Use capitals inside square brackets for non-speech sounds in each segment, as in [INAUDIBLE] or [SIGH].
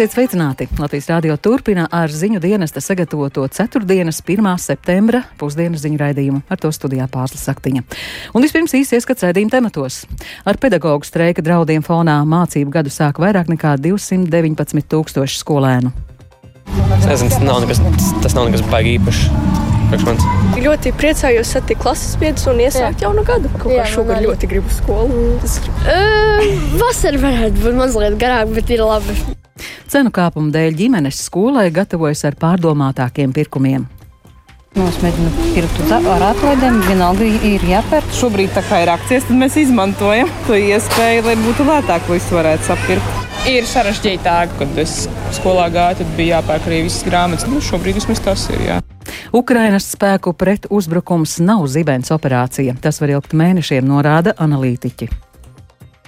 Esiet sveicināti! Latvijas rādio turpina ar ziņu dienesta sagatavoto 4. 1. septembra pusdienas ziņu raidījumu. Ar to studijā pārslas saktiņa. Un vispirms īsi ieskats raidījuma tematos. Ar pedagoģu streika draudiem fonā mācību gadu sāk vairāk nekā 219 tūkstoši skolēnu. Es nezinu, tas nav nekas, tas nav nekas baigi īpašs. priekš manis. Ļoti priecājos satikt klases biedrus un iesākt jaunu gadu. Kaut Jā, kā šogad ļoti gribu skolu. Tas Uh, vasara varētu būt mazliet garāka, bet ir labi. Cenu kāpuma dēļ ģimenes skolai gatavojas ar pārdomātākiem pirkumiem. Mēs mēģinām pirkt uz ar atlaidēm, vienalga ir jāpērk. Šobrīd tā kā ir akcijas, tad mēs izmantojam to iespēju, lai būtu lētāk visu varētu sapirkt. Ir sarežģītāk, kad es skolā gāju, tad bija jāpērk arī visas grāmatas. Nu, šobrīd vismaz tas ir. Jā. Ukrainas spēku pret uzbrukums nav zibens operācija. Tas var ilgt mēnešiem, norāda analītiķi.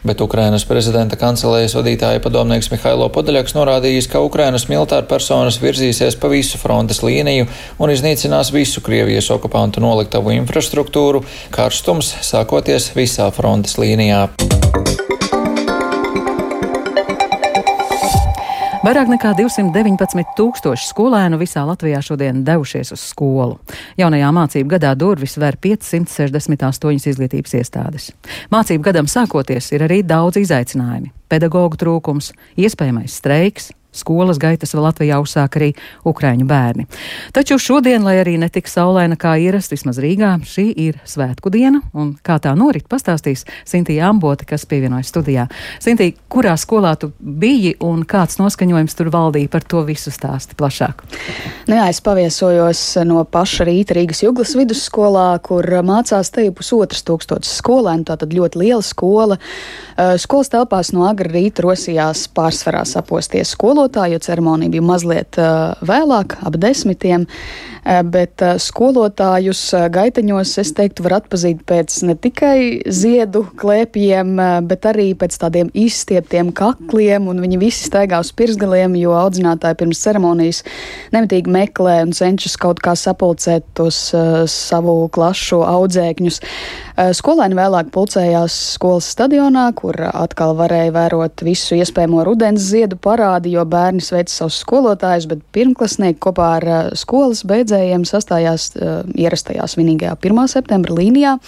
Bet Ukrainas prezidenta kancelējas vadītāja padomnieks Mihailo Podaļaks norādījis, ka Ukrainas militāra personas virzīsies pa visu frontes līniju un iznīcinās visu Krievijas okupantu noliktavu infrastruktūru, karstums sākoties visā frontes līnijā. Vairāk nekā 219 tūkstoši skolēnu visā Latvijā šodien devušies uz skolu. Jaunajā mācību gadā durvis ver 568 izglītības iestādes. Mācību gadam sākoties ir arī daudz izaicinājumu - pedagoģu trūkums, iespējamais streiks. Skolas gaitas Latvijā uzsāk arī ukraiņu bērni. Taču šodien, lai arī netik saulaina kā ierasts, vismaz Rīgā, šī ir svētku diena, un kā tā norit, pastāstīs Sintīja Ambote, kas pievienojas studijā. Sintīja, kurā skolā tu biji un kāds noskaņojums tur valdīja par to visu stāsti plašāk? Nu jā, es paviesojos no paša rīta Rīgas Juglas vidusskolā, kur mācās te jau pusotras tūkstošas skolēnu, tātad ļoti liela skola. Skolas telpās no agra rīta rosījās pārsvarā saposties skolotāji, jo ceremonija bija mazliet eh, vēlāk, ap desmitiem, Eh, bet eh, skolotājus gaiteņos, es teiktu, var atpazīt pēc ne tikai ziedu klēpiem, bet arī pēc tādiem izstieptiem kakliem, viņi visi staigā uz pirsgaliem, jo audzinātāji pirms ceremonijas nemitīgi meklē un cenšas kaut kā sapulcēt tos uh, savu klašu audzēkņus. Uh, skolēni vēlāk pulcējās skolas stadionā, kur atkal varēja vērot visu iespējamo rudens ziedu parādi, jo bērni sveic savus skolotājus, bet pirmklasnieki kopā ar uh, skolas beidzējiem sastājās uh, ierastajā svinīgajā 1. septembra līnijā.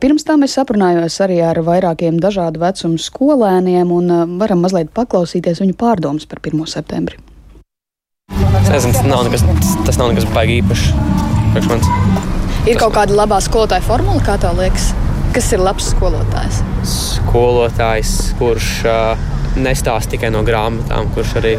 Pirms tam es aprunājos arī ar vairākiem dažādu vecumu skolēniem un varam mazliet paklausīties viņu pārdomas par 1. septembri. Es nezinu, tas nav nekas, tas nav nekas baigi īpašs. Ir kaut kāda labā skolotāja formula, kā tev liekas? Kas ir labs skolotājs? Skolotājs, kurš uh, nestāsta tikai no grāmatām, kurš arī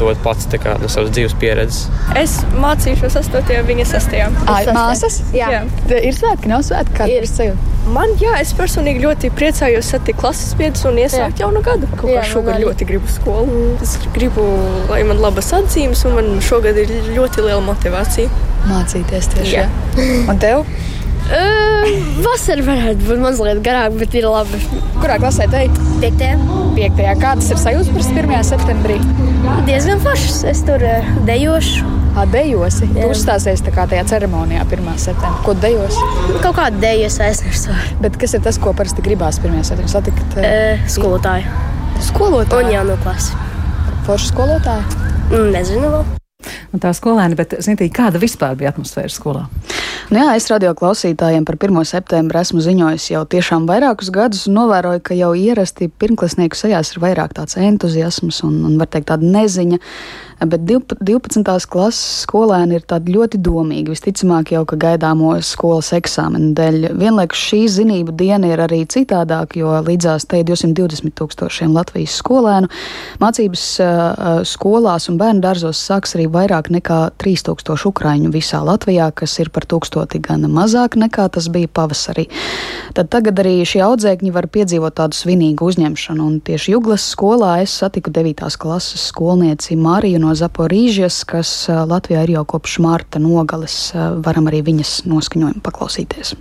dod pats tā kā, no savas dzīves pieredzes. Es mācīšos 8. viņa 6. Ai, māsas? Jā. Jā. Te Ir svētki, nav svētki, kā ir sajūta. Man, jā, es personīgi ļoti priecājos satikt klases biedrus un iesākt jaunu gadu. Kaut Jā, kā šogad ļoti gribu skolu. Es gribu, lai man labas atzīmes, un man šogad ir ļoti liela motivācija. Mācīties tieši. Jā. jā. Un tev? [LAUGHS] Vasara varētu būt mazliet garāka, bet ir labi. Kurā klasē te? Piektdien. Piektajā. Kādas ir sajūtas par 1. septembrī? Diezgan foršs. Es tur uh, dejošu. Dejosi. Tu Jā. uzstāsies tajā ceremonijā 1. septembrī. Ko dejosi? Kaut kādu deju es aiznesu. Bet kas ir tas, ko parasti gribās 1. septembrī satikt? Uh, skolotāju. skolotāju. Un jaunu klasi. Foršu skolotāju. Mm, Nezinu vēl. Un tā skolēni, bet Sintīja, kāda vispār bija atmosfēra skolā? Nu jā, es radio klausītājiem par 1. septembri esmu ziņojis jau tiešām vairākus gadus un novēroju, ka jau ierasti pirmklasnieku sejās ir vairāk tāds entuziasms un, un var teikt, tāda neziņa. Bet div- 12. klases skolēni ir tādi ļoti domīgi. Visticamāk, jau ka gaidāmo skolas eksāmenu dēļ. Vienlaikus šī zinību diena ir arī citādāka, jo līdzās te ir 220 tūkstošiem Latvijas skolēnu. Mācības uh, skolās un bērnu dārzos sāks arī vairāk nekā 3000 ukraiņu visā Latvijā, kas ir par tūkstoti gan mazāk nekā tas bija pavasarī. Tad tagad arī šie audzēkņi var piedzīvot tādu svinīgu uzņemšanu. Un tieši Juglas skolā es satiku 9. klases skolnieci Mariju no Zaporīžas, kas ā, Latvijā ir jau kopš marta nogales. Ā, Varam arī viņas noskaņojumu paklausīties.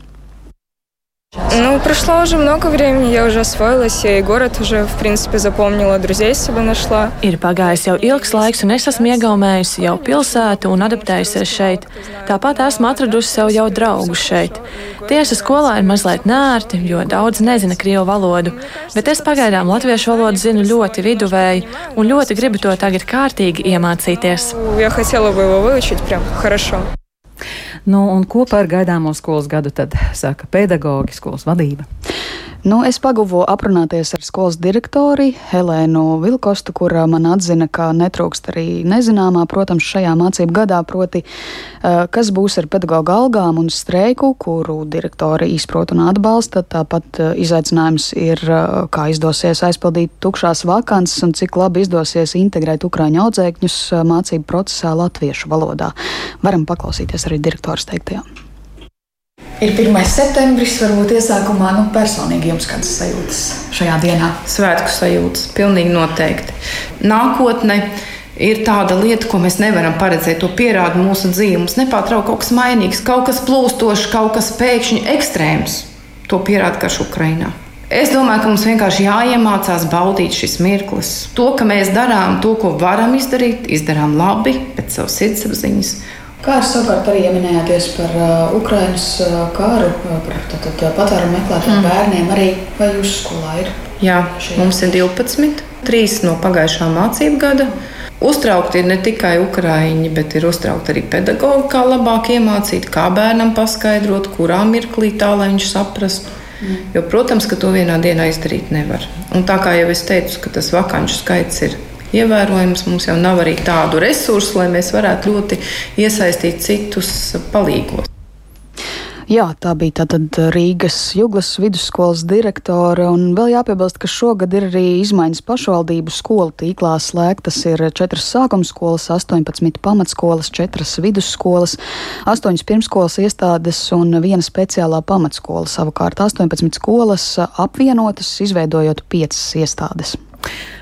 Ну, прошло уже много времени, я уже освоилась, я и город уже, в принципе, запомнила, друзей себе нашла. Ir pagājis jau ilgs laiks, un es esmu iegaumējusi jau pilsētu un adaptējusies šeit. Tāpat esmu atradusi sev jau draugus šeit. Tieši skolā ir mazliet nērti, jo daudz nezina krievu valodu, bet es pagaidām latviešu valodu zinu ļoti viduvēji un ļoti gribu to tagad kārtīgi iemācīties. Я хотела бы его выучить прям хорошо. Nu, ko par gaidāmo skolas gadu tad saka pedagoģi, skolas vadība? Nu, es paguvu aprunāties ar skolas direktori Helēnu Vilkostu, kur man atzina, ka netrūkst arī nezināmā, protams, šajā mācību gadā, proti, kas būs ar pedagoģu algām un streiku, kuru direktori izprot un atbalsta. Tāpat izaicinājums ir, kā izdosies aizpildīt tukšās vakances un cik labi izdosies integrēt ukraiņu audzēkņus mācību procesā latviešu valodā. Varam paklausīties arī direktors teiktajā. Ir 1. septembris, varbūt iesākumā nu, personīgi jums kādas sajūtas šajā dienā? Svētku sajūtas, pilnīgi noteikti. Nākotne ir tāda lieta, ko mēs nevaram paredzēt. To pierāda mūsu dzīve. Mums nepārtraukti kaut kas mainīgs, kaut kas plūstošs, kaut kas pēkšņi ekstrēms. To pierāda karš Ukrainā. Es domāju, ka mums vienkārši jāiemācās baudīt šis mirklis. To, ka mēs darām to, ko varam izdarīt, izdarām labi, pēc savas sirdsapziņas. Kā jūs savukārt arī ieminējāties par uh, Ukraiņas uh, kāru, uh, par tātad, uh, patvērumu meklētājiem mm. bērniem, arī vai jūsu skolā ir? Jā, mums ir 12, 3 no pagājušā mācību gada. Uztraukti ir ne tikai ukrāņi, bet ir uztraukti arī pedagoģi, kā labāk iemācīt, kā bērnam paskaidrot, kurā mirklī tā, lai viņš saprastu. Mm. Jo, protams, ka to vienā dienā izdarīt nevar. Un tā kā jau es teicu, ka tas vakanču skaits ir ievērojams. Mums jau nav arī tādu resursu, lai mēs varētu ļoti iesaistīt citus palīgos. Jā, tā bija tātad Rīgas Juglas vidusskolas direktore. Un vēl jāpiebilst, ka šogad ir arī izmaiņas pašvaldību skolu tīklā. Slēgtas ir 4 sākuma skolas, 18 pamatskolas, 4 vidusskolas, 8 pirmskolas iestādes un 1 speciālā pamatskola. Savukārt 18 skolas apvienotas, izveidojot 5 iestādes.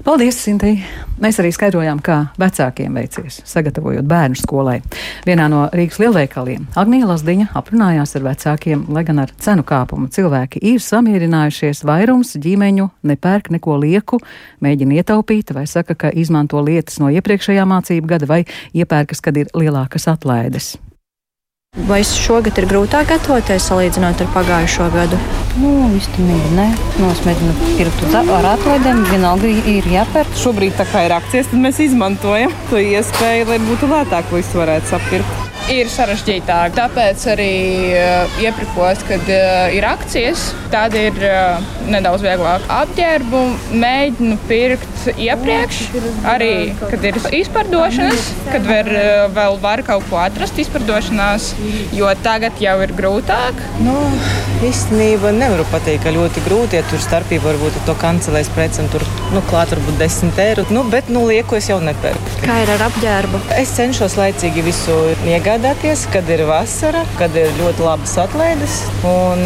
Paldies, Sintī! Mēs arī skaidrojām, kā vecākiem veicies, sagatavojot bērnu skolai. Vienā no Rīgas lielveikaliem Agnija Lazdiņa aprunājās ar vecākiem, lai gan ar cenu kāpumu cilvēki ir samierinājušies, vairums ģimeņu nepērk neko lieku, mēģina ietaupīt vai saka, ka izmanto lietas no iepriekšējā mācību gada vai iepērkas, kad ir lielākas atlaides. Vai šogad ir grūtāk gatavoties salīdzinot ar pagājušo gadu? Nu, īstenībā nē. Nu, es mēģinu pirkt ar atlaidēm, vienalga ir jāpērk. Šobrīd tā kā ir akcijas, tad mēs izmantojam to iespēju, lai būtu lētāk visu varētu sapirkt ir sarežģītāk. Tāpēc arī uh, iepirkos, kad uh, ir akcijas, tad ir uh, nedaudz vieglāk apģērbu. Mēģinu pirkt iepriekš, arī kad ir izpārdošanas, kad var, vēl var kaut ko atrast izpārdošanās, jo tagad jau ir grūtāk. Nu, īstenībā nevaru pateikt, ka ļoti grūti, ja tur starpība varbūt ar to kancelēs precēm tur nu, klāt varbūt 10 eiro, nu, bet nu, lieku es jau nepērku. Kā ir ar apģērbu? Es cenšos laicīgi visu iegādāties kad ir vasara, kad ir ļoti labas atlaides.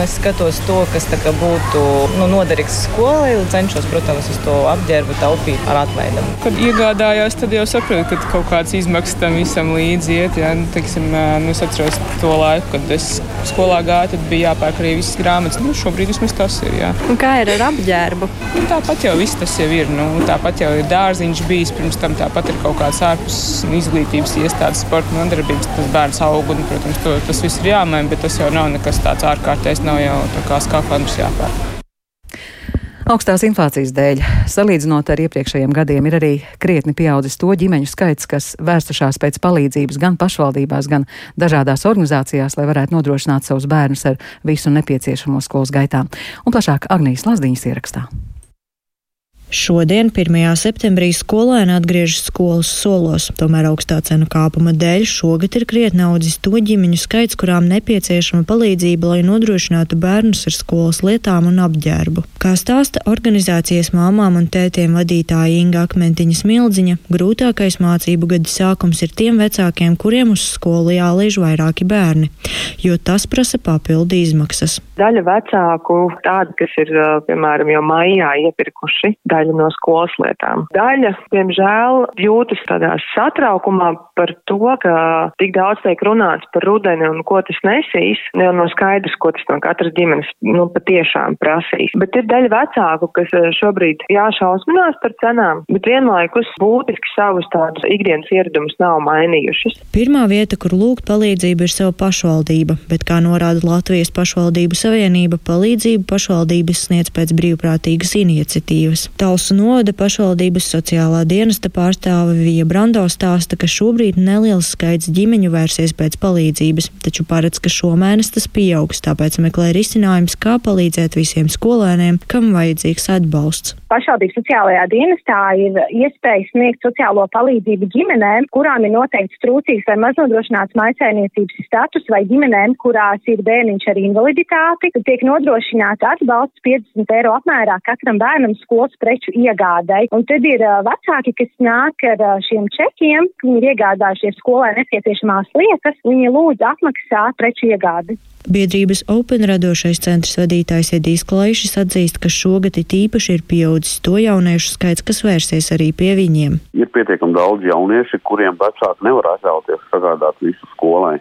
Es skatos to, kas būtu nu, noderīgs skolai, un cenšos, protams, uz to apģērbu taupīt ar atlaidēm. Kad iegādājos, tad jau saprotu, ka kaut kādas izmaksas tam visam līdzi iet. Ja? Nu, teiksim, nu, es atceros to laiku, kad es skolā gāju, tad bija jāpērk arī visas grāmatas. Nu, šobrīd vismaz tas ir. Jā. Un kā ir ar apģērbu? Nu, tāpat jau viss tas jau ir. Nu, tāpat jau ir dārziņš bijis pirms tam, tāpat ir kaut kāds ārpus izglītības iestādes, sporta nodarbības. Tas bērns aug. Un, protams, to, tas viss ir jāmaina, bet tas jau nav nekas tāds ārkārtējs. Nav jau tā kā skafandrs jāpērk. Augstās inflācijas dēļ, salīdzinot ar iepriekšējiem gadiem, ir arī krietni pieaudzis to ģimeņu skaits, kas vērstušās pēc palīdzības gan pašvaldībās, gan dažādās organizācijās, lai varētu nodrošināt savus bērnus ar visu nepieciešamo skolas gaitā. Un plašāk Agnijas Lazdiņas ierakstā. Šodien, 1. septembrī, skolēni atgriežas skolas solos, tomēr augstā cenu kāpuma dēļ šogad ir krietni audzis to ģimeņu skaits, kurām nepieciešama palīdzība, lai nodrošinātu bērnus ar skolas lietām un apģērbu. Kā stāsta organizācijas māmām un tētiem vadītāja Inga Akmentiņa Smildziņa, grūtākais mācību gada sākums ir tiem vecākiem, kuriem uz skolu jālaiž vairāki bērni, jo tas prasa papildu izmaksas. Daļa vecāku, tādi, kas ir, piemēram, jau maijā iepirkuši daļa no skolas lietām. Daļa, diemžēl, jūtas tādā satraukumā par to, ka tik daudz tiek runāts par rudeni un ko tas nesīs, jau no skaidrs, ko tas no katras ģimenes, nu, patiešām prasīs. Bet ir daļa vecāku, kas eh, šobrīd jāšausminās par cenām, bet vienlaikus būtiski savus tādus ikdienas ieradumus nav mainījušas. Pirmā vieta, kur lūgt palīdzību, ir sev pašvaldība, bet, kā norāda Latvijas pašvaldību savienība, palīdzību pašvaldības sniedz pēc brīvprātīgas iniciatīvas. Talsu novada pašvaldības sociālā dienesta pārstāve Vija Brando stāsta, ka šobrīd neliels skaits ģimeņu vērsies pēc palīdzības, taču paredz, ka šomēnes tas pieaugs, tāpēc meklē risinājums, kā palīdzēt visiem skolēniem, kam vajadzīgs atbalsts. Pašvaldības sociālajā dienestā ir iespēja sniegt sociālo palīdzību ģimenēm, kurām ir noteikts trūcīgs vai maznodrošināts maisainiecības status, vai ģimenēm, kurās ir bērniņš ar invaliditāti. Tiek nodrošināts atbalsts 50 eiro apmērā katram bērnam skolas preču iegādai. Un tad ir vecāki, kas nāk ar šiem čekiem, viņi ir iegādājušies skolai nepieciešamās lietas, viņi lūdz atmaksāt preču iegādi. Biedrības Open radošais centrs vadītājs Edijs Klaišs atzīst, ka šogad it īpaši ir pieaudzis to jauniešu skaits, kas vērsies arī pie viņiem. Ir pietiekami daudz jaunieši, kuriem vecāki nevar atļauties sagādāt visu skolai,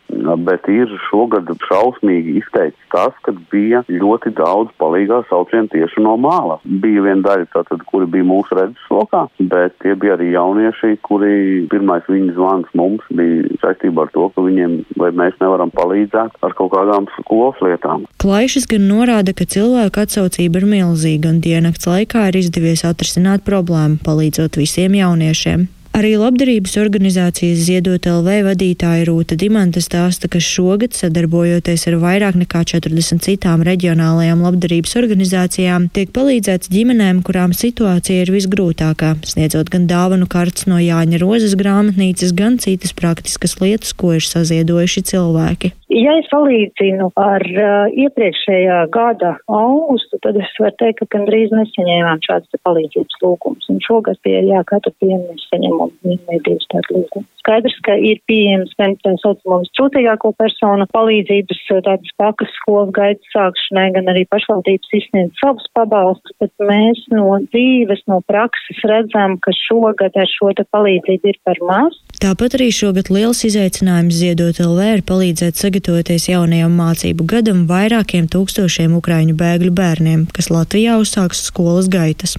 bet ir šogad šausmīgi izteikts tas, ka bija ļoti daudz palīgā saucienu tieši no mālas. Bija viena daļa, tātad, kuri bija mūsu redzeslokā, bet tie bija arī jaunieši, kuri pirmais viņu zvans mums bija saistībā ar to, ka viņiem vai mēs nevaram palīdzēt ar kaut kādām skolas lietām. Klaišs gan norāda, ka cilvēku atsaucība ir milzīga un diennakts laikā ir izdevies atrisināt problēmu, palīdzot visiem jauniešiem. Arī labdarības organizācijas Ziedot LV vadītāja Rūta Dimanta stāsta, ka šogad, sadarbojoties ar vairāk nekā 40 citām reģionālajām labdarības organizācijām, tiek palīdzēts ģimenēm, kurām situācija ir visgrūtākā, sniedzot gan dāvanu kartes no Jāņa Rozes grāmatnīcas, gan citas praktiskas lietas, ko ir saziedojuši cilvēki. Ja es salīdzinu ar uh, iepriekšējā gada augustu, tad es varu teikt, ka gandrīz nesaņēmām šādas palīdzības lūgumus. Un šogad pie, jā, katru dienu mēs saņemam vienu vai divus tādu lūgumu. Skaidrs, ka ir pieejams gan tā saucamo vistrūtīgāko personu palīdzības tādas pakas skolas gaitas sākšanai, gan arī pašvaldības izsniedz savus pabalstus, bet mēs no dzīves, no prakses redzam, ka šogad ar šo te palīdzību ir par maz. Tāpat arī šogad liels izaicinājums ziedot LV ir palīdzēt sagatavoties jaunajam mācību gadam vairākiem tūkstošiem ukraiņu bēgļu bērniem, kas Latvijā uzsāks skolas gaitas.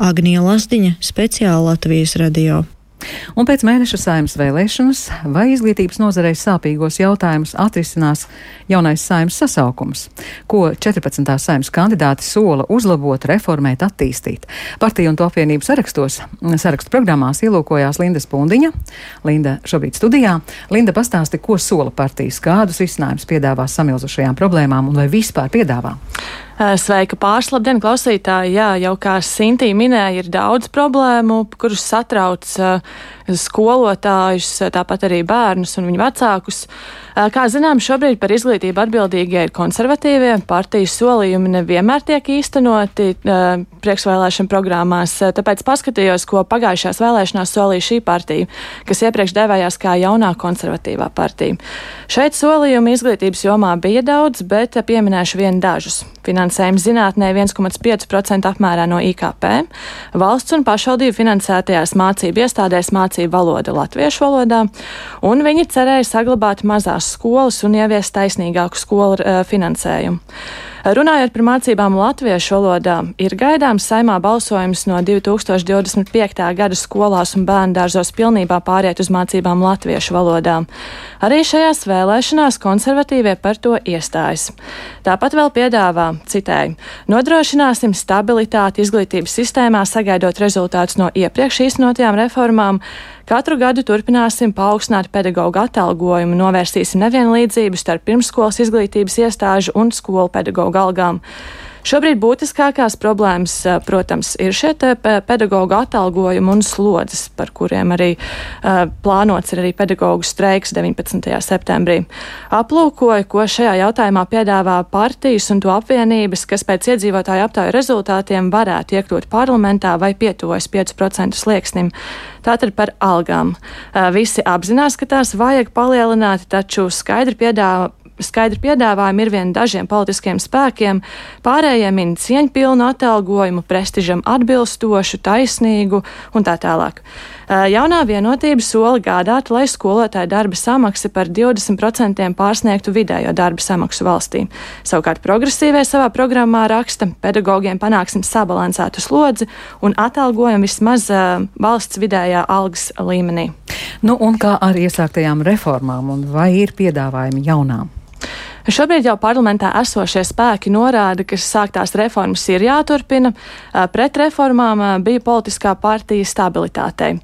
Agnija Lasdiņa, speciāla Latvijas radio. Un pēc mēneša saimnes vēlēšanas vai izglītības nozarei sāpīgos jautājumus atrisinās jaunais saimnes sasaukums, ko 14. saimnes kandidāti sola uzlabot, reformēt, attīstīt. Partiju un to apvienību sarakstos, sarakstu programmās ielūkojās Linda Spundiņa. Linda šobrīd studijā. Linda pastāsti, ko sola partijas, kādus risinājumus piedāvā samilzušajām problēmām un vai vispār piedāvā. Sveika pārslabdien, klausītāji! Jā, jau kā Sintī minēja, ir daudz problēmu, kurus satrauc skolotājus, tāpat arī bērnus un viņu vecākus. Kā zinām, šobrīd par izglītību atbildīgie ir konservatīvie. Partijas solījumi nevienmēr tiek īstenoti priekšvēlēšana programmās, tāpēc paskatījos, ko pagājušajās vēlēšanās solīja šī partija, kas iepriekš devējās kā jaunā konservatīvā partija. Šeit solījumi izglītības jomā bija daudz, bet pieminēšu vien dažus. Finansējums zinātnē 1,5% apmērā no IKP, valsts un pašvaldību finansētajās mācību iestādēs mācību valoda latviešu valodā, un viņi cerēja saglabāt mazās skolas un ieviest taisnīgāku skolu uh, finansējumu. Runājot par mācībām latviešu valodā, ir gaidāms saimā balsojums no 2025. gada skolās un bērnu dārzos pilnībā pāriet uz mācībām latviešu valodā. Arī šajās vēlēšanās konservatīvie par to iestājas. Tāpat vēl piedāvā, citēji, nodrošināsim stabilitāti izglītības sistēmā, sagaidot rezultātus no iepriekš īstenotajām reformām, Katru gadu turpināsim paaugstināt pedagoģu atalgojumu, novērsīsim nevienlīdzību starp pirmskolas izglītības iestāžu un skolu pedagoģu algām. Šobrīd būtiskākās problēmas, protams, ir šie pedagoģu atalgojumi un slodzes, par kuriem arī uh, plānots ir arī pedagoģu streiks 19. septembrī. Aplūkoju, ko šajā jautājumā piedāvā partijas un to apvienības, kas pēc iedzīvotāju aptauju rezultātiem varētu iekļūt parlamentā vai pietuvojas 5% slieksnim. Tātad par algām. Uh, visi apzinās, ka tās vajag palielināt, taču skaidri piedāvā skaidri piedāvājumi ir vien dažiem politiskiem spēkiem, pārējiem min cieņpilnu atalgojumu, prestižam atbilstošu, taisnīgu un tā tālāk. Jaunā vienotība sola gādāt, lai skolotāja darba samaksa par 20% pārsniegtu vidējo darba samaksu valstī. Savukārt progresīvie savā programmā raksta, pedagogiem panāksim sabalansētu slodzi un atalgojumu vismaz uh, valsts vidējā algas līmenī. Nu, un kā ar iesāktajām reformām, un vai ir piedāvājumi jaunām? Šobrīd jau parlamentā esošie spēki norāda, ka sāktās reformas ir jāturpina. Pret reformām bija politiskā partija stabilitātei.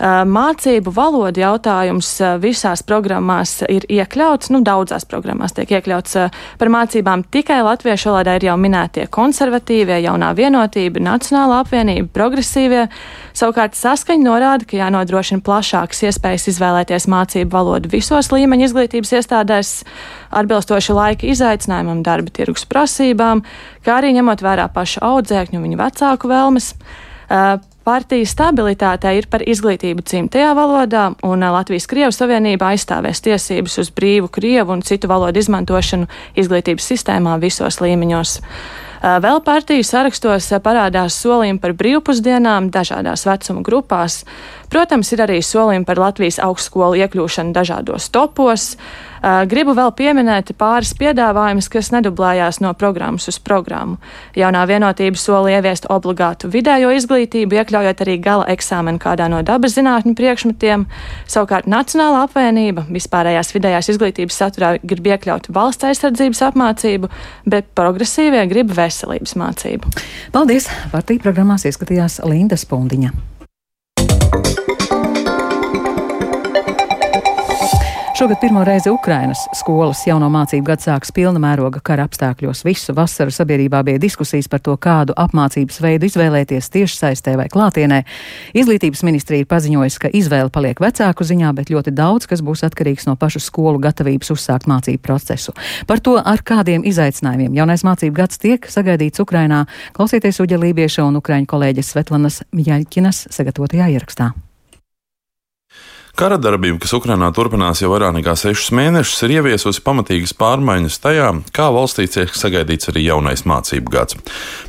Mācību valodu jautājums visās programmās ir iekļauts, nu, daudzās programmās tiek iekļauts par mācībām tikai latviešu valodā ir jau minētie konservatīvie, jaunā vienotība, nacionālā apvienība, progresīvie. Savukārt saskaņa norāda, ka jānodrošina plašākas iespējas izvēlēties mācību valodu visos līmeņa izglītības iestādēs, atbilstoši laika izaicinājumam, darba tirgus prasībām, kā arī ņemot vērā pašu audzēkņu un viņu vecāku vēlmes. Partija stabilitātei ir par izglītību dzimtajā valodā, un Latvijas Krievu Savienība aizstāvēs tiesības uz brīvu krievu un citu valodu izmantošanu izglītības sistēmā visos līmeņos. Vēl partiju sarakstos parādās solījumi par brīvpusdienām dažādās vecuma grupās. Protams, ir arī solījumi par Latvijas augstskolu iekļūšanu dažādos topos. Gribu vēl pieminēt pāris piedāvājumus, kas nedublējās no programmas uz programmu. Jaunā vienotība sola ieviest obligātu vidējo izglītību, iekļaujot arī gala eksāmenu kādā no dabas zinātņu priekšmetiem. Savukārt Nacionāla apvienība vispārējās vidējās izglītības saturā grib iekļaut valsts aizsardzības apmācību, bet progresīvie grib veselības mācību. Paldies! Partija programmās ieskatījās Linda Spundiņa. Šogad pirmo reizi Ukrainas skolas jauno mācību gadu sāks pilna mēroga kara apstākļos. Visu vasaru sabiedrībā bija diskusijas par to, kādu apmācības veidu izvēlēties tieši saistē vai klātienē. Izglītības ministrija ir paziņojusi, ka izvēle paliek vecāku ziņā, bet ļoti daudz kas būs atkarīgs no pašu skolu gatavības uzsākt mācību procesu. Par to, ar kādiem izaicinājumiem jaunais mācību gads tiek sagaidīts Ukrainā, klausieties Uģa Lībieša un Ukraiņu kolēģis Svetlanas Mjaļķinas sagatavotajā ierakstā. Kara darbība, kas Ukrainā turpinās jau vairāk nekā sešus mēnešus, ir ieviesusi pamatīgas pārmaiņas tajā, kā valstī tiek sagaidīts arī jaunais mācību gads.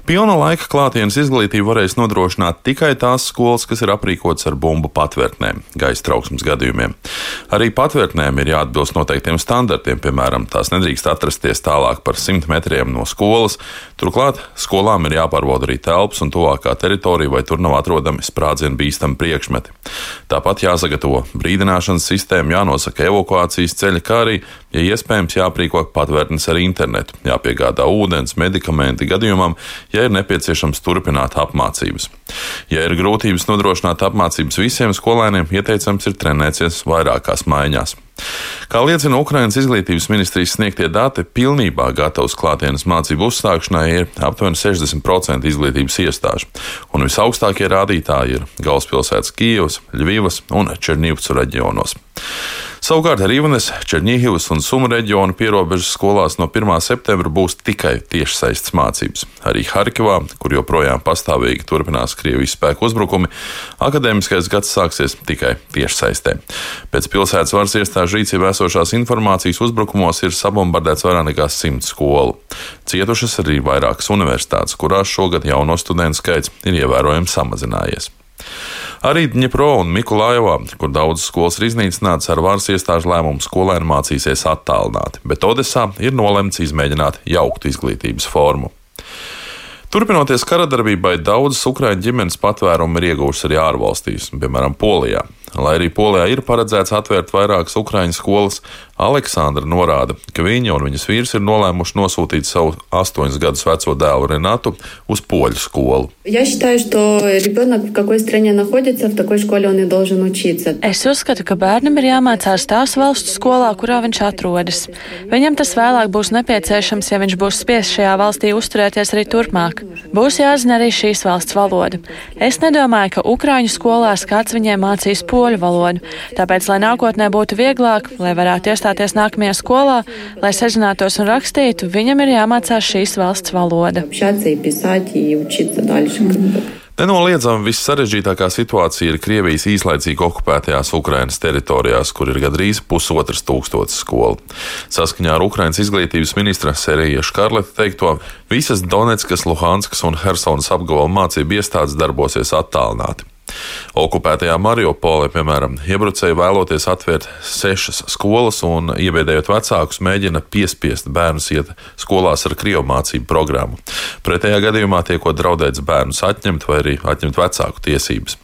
Pilna laika klātienes izglītību varēs nodrošināt tikai tās skolas, kas ir aprīkotas ar bumbu patvērtnēm, gaisa trauksmes gadījumiem. Arī patvērtnēm ir jāatbilst noteiktiem standartiem, piemēram, tās nedrīkst atrasties tālāk par 100 metriem no skolas. Turklāt skolām ir jāpārbauda arī telpas un tuvākā teritorija, vai tur nav atrodami sprādzienu bīstami priekšmeti. Tāpat jāsagatavo brīdināšanas sistēma, jānosaka evakuācijas ceļi, kā arī, ja iespējams, jāprīko patvērtnes ar internetu, jāpiegādā ūdens, medikamenti gadījumam, ja ir nepieciešams turpināt apmācības. Ja ir grūtības nodrošināt apmācības visiem skolēniem, ieteicams ir trenēties vairākās maiņās. Kā liecina Ukrainas izglītības ministrijas sniegtie dati, pilnībā gatavs klātienes mācību uzsākšanai ir aptuveni 60% izglītības iestāžu, un visaugstākie rādītāji ir galvaspilsētas Kijavas, Ļuvijas un Černīvcu reģionos. Savukārt Rīvnes, Černīhivas un Suma reģionu pierobežas skolās no 1. septembra būs tikai tiešsaistes mācības. Arī Harkivā, kur joprojām pastāvīgi turpinās Krievijas spēku uzbrukumi, akadēmiskais gads sāksies tikai tiešsaistē. Pēc pilsētas varas iestāžu rīcībā esošās informācijas uzbrukumos ir sabombardēts vairāk nekā simt skolu. Cietušas arī vairākas universitātes, kurās šogad jauno studentu skaits ir ievērojami samazinājies. Arī Dņepro un Mikulājovā, kur daudzas skolas ir iznīcinātas ar varas iestāžu lēmumu, skolēni mācīsies attālināti, bet Odesā ir nolemts izmēģināt jauktu izglītības formu. Turpinoties karadarbībai, daudzas Ukraiņu ģimenes patvērumu ir ieguvušas arī ārvalstīs, piemēram, Polijā. Lai arī Polijā ir paredzēts atvērt vairākas Ukraiņu skolas, Aleksandra norāda, ka viņa un viņas vīrs ir nolēmuši nosūtīt savu astoņus gadus veco dēlu Renatu uz poļu skolu. Es uzskatu, ka bērnam ir jāmācās tās valsts skolā, kurā viņš atrodas. Viņam tas vēlāk būs nepieciešams, ja viņš būs spiests šajā valstī uzturēties arī turpmāk. Būs jāzina arī šīs valsts valoda. Es nedomāju, ka Ukrāņu skolās kāds viņiem mācīs poļu valodu, tāpēc, lai nākotnē būtu vieglāk, lai varētu iestāties nākamajā skolā, lai sazinātos un rakstītu, viņam ir jāmācās šīs valsts valoda. Nenoliedzami vissarežģītākā situācija ir Krievijas īslaicīgi okupētajās Ukrainas teritorijās, kur ir gandrīz pusotras tūkstotis skolu. Saskaņā ar Ukrainas izglītības ministra Serija Škarleta teikto, visas Donetskas, Luhanskas un Helsonas apgabala mācību iestādes darbosies attālināti. Okupētajā Mariupolē, piemēram, iebrucēji vēloties atvērt sešas skolas un iebiedējot vecākus, mēģina piespiest bērnus iet skolās ar krievu mācību programmu. Pretējā gadījumā tiekot draudēts bērnus atņemt vai arī atņemt vecāku tiesības.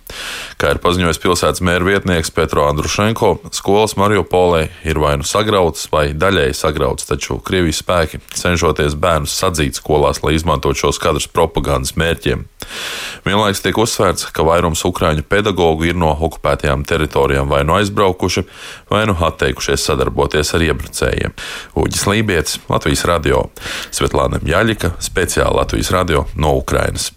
Kā ir paziņojis pilsētas mēra vietnieks Petro Andrušenko, skolas Mariupolē ir vai nu sagrautas vai daļēji sagrautas, taču Krievijas spēki cenšoties bērnus sadzīt skolās, lai izmantotu šos kadrus propagandas mērķiem. Vienlaikus tiek uzsvērts, ka vairums ukrāņu pedagoģu ir no okupētajām teritorijām vai nu no aizbraukuši, vai nu atteikušies sadarboties ar iebrucējiem. Uģis Lībijams, Latvijas radio, Svetlāna Jaļika, speciāli Latvijas radio no Ukrainas.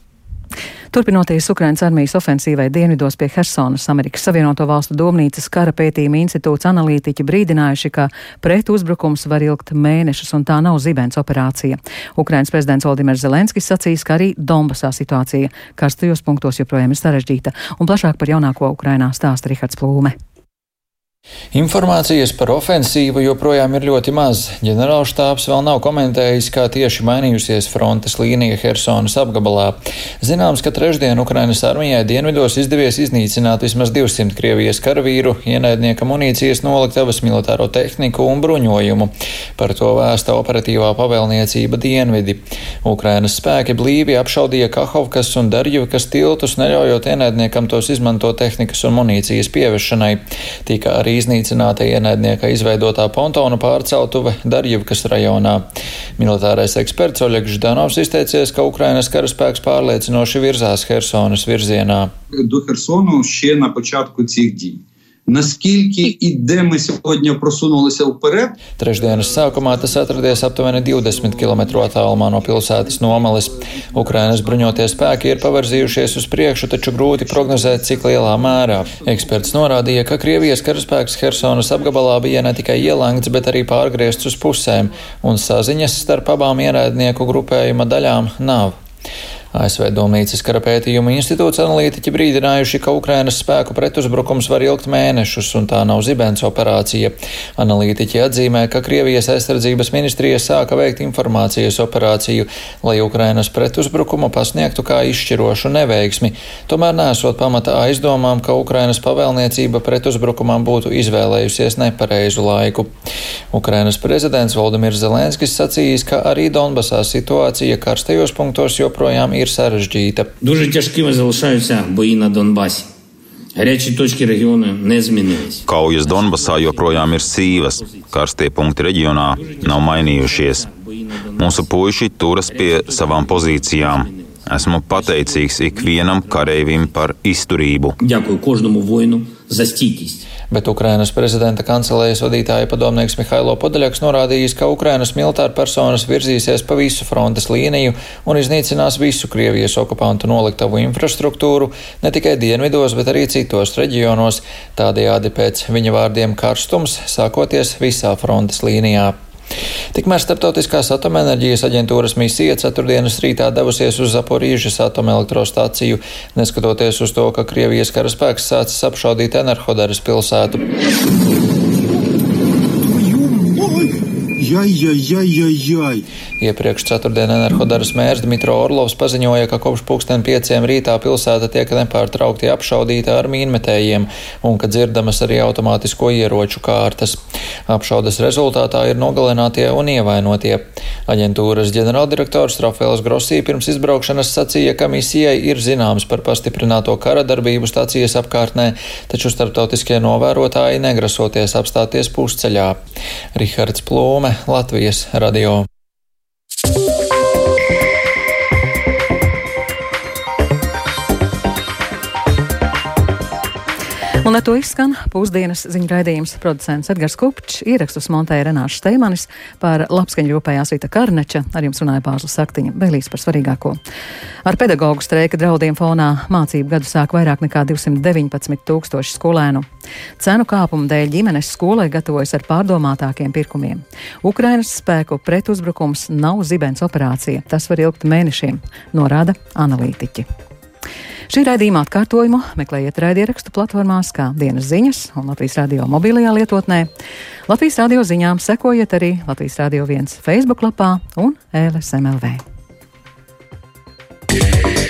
Turpinoties Ukrainas armijas ofensīvai dienvidos pie Hersonas, Amerikas Savienoto Valstu domnīcas kara pētījuma institūts analītiķi brīdinājuši, ka pret uzbrukums var ilgt mēnešus un tā nav zibens operācija. Ukrainas prezidents Valdimirs Zelenskis sacīs, ka arī Donbasā situācija karstajos punktos joprojām ir sarežģīta, un plašāk par jaunāko Ukrainā stāsta Rihards Plūme. Informācijas par ofensīvu joprojām ir ļoti maz. Ģenerālštāps vēl nav komentējis, kā tieši mainījusies frontes līnija Helsonas apgabalā. Zināms, ka trešdien Ukrainas armijai dienvidos izdevies iznīcināt vismaz 200 Krievijas karavīru, ienaidnieka munīcijas noliktavas, militāro tehniku un bruņojumu. Par to vēsta operatīvā pavēlniecība dienvidi. Ukrainas spēki blīvi apšaudīja Kahovkas un Darjivkas tiltus, neļaujot ienaidniekam tos izmantot tehnikas un munīcijas pievešanai. Tika arī iznīcināta ienaidnieka izveidotā pontona pārceltuve Darjivkas rajonā. Militārais eksperts Oļegs Ždanovs izteicies, ka Ukrainas karaspēks pārliecinoši virzās Hersonas virzienā. До Херсону ще на початку цих дій. Наскільки і де ми сьогодні просунулися вперед? Trešdienas sākumā tas atradies aptuveni 20 km attālumā no pilsētas nomalis. Ukrainas bruņotie spēki ir pavirzījušies uz priekšu, taču grūti prognozēt, cik lielā mērā. Eksperts norādīja, ka Krievijas karaspēks Helsonas apgabalā bija ne tikai ielangts, bet arī pārgriezts uz pusēm, un saziņas starp abām ienaidnieku grupējuma daļām nav. ASV Domnīcas kara pētījuma institūts analītiķi brīdinājuši, ka Ukrainas spēku pretuzbrukums var ilgt mēnešus, un tā nav zibens operācija. Analītiķi atzīmē, ka Krievijas aizsardzības ministrija sāka veikt informācijas operāciju, lai Ukrainas pretuzbrukumu pasniegtu kā izšķirošu neveiksmi, tomēr nesot pamata aizdomām, ka Ukrainas pavēlniecība pretuzbrukumam būtu izvēlējusies nepareizu laiku. Ukrainas prezidents Valdemirs Zelenskis sacījis, ka arī Donbasā situācija karstajos punktos joprojām ir sarežģīta. Дуже тяжкими залишаються бої на Донбасі. Гарячі точки регіону не змінились. Kaujas Donbasā joprojām ir sīvas. Karstie punkti reģionā nav mainījušies. Mūsu puiši turas pie savām pozīcijām. Esmu pateicīgs ikvienam kareivim par izturību. Дякую кожному воїну за stīķis. Bet Ukrainas prezidenta kancelējas vadītāja padomnieks Mihailo Podaļaks norādījis, ka Ukrainas militāra personas virzīsies pa visu frontes līniju un iznīcinās visu Krievijas okupantu noliktavu infrastruktūru ne tikai dienvidos, bet arī citos reģionos. Tādējādi pēc viņa vārdiem karstums sākoties visā frontes līnijā. Tikmēr Startautiskās atomenerģijas aģentūras misija ceturtdienas rītā devusies uz Zaporīžas atomelektrostāciju, neskatoties uz to, ka Krievijas karaspēks sācis apšaudīt Enerhodaras pilsētu. Jai. Iepriekš ceturtdien Enerhodaras mērs Dmitro Orlovs paziņoja, ka kopš pulksten pieciem rītā pilsēta tiek nepārtraukti apšaudīta ar mīnmetējiem un ka dzirdamas arī automātisko ieroču kārtas. Apšaudas rezultātā ir nogalinātie un ievainotie. Aģentūras ģenerāldirektors Rafaels Grosī pirms izbraukšanas sacīja, ka misijai ir zināms par pastiprināto kara darbību stācijas apkārtnē, taču starptautiskie novērotāji negrasoties apstāties pusceļā. Rihards Plūme, Latvijas radio. Un ar to izskan pusdienas ziņu raidījums producents Edgars Kupčs, ierakstus montēja Renāša Steimanis par labskaņu rūpējās Vita Karneča, ar jums runāja Pāzla Saktiņa, vēlīs par svarīgāko. Ar pedagoģu streika draudiem fonā mācību gadu sāk vairāk nekā 219 tūkstoši skolēnu. Cenu kāpuma dēļ ģimenes skolai gatavojas ar pārdomātākiem pirkumiem. Ukrainas spēku pretuzbrukums nav zibens operācija, tas var ilgt mēnešiem, norāda analītiķi. Šī raidījuma atkārtojumu meklējiet raidierakstu platformās kā dienas ziņas un Latvijas radio mobilajā lietotnē. Latvijas radio ziņām sekojiet arī Latvijas radio viens Facebook lapā un LSMLV. Yeah.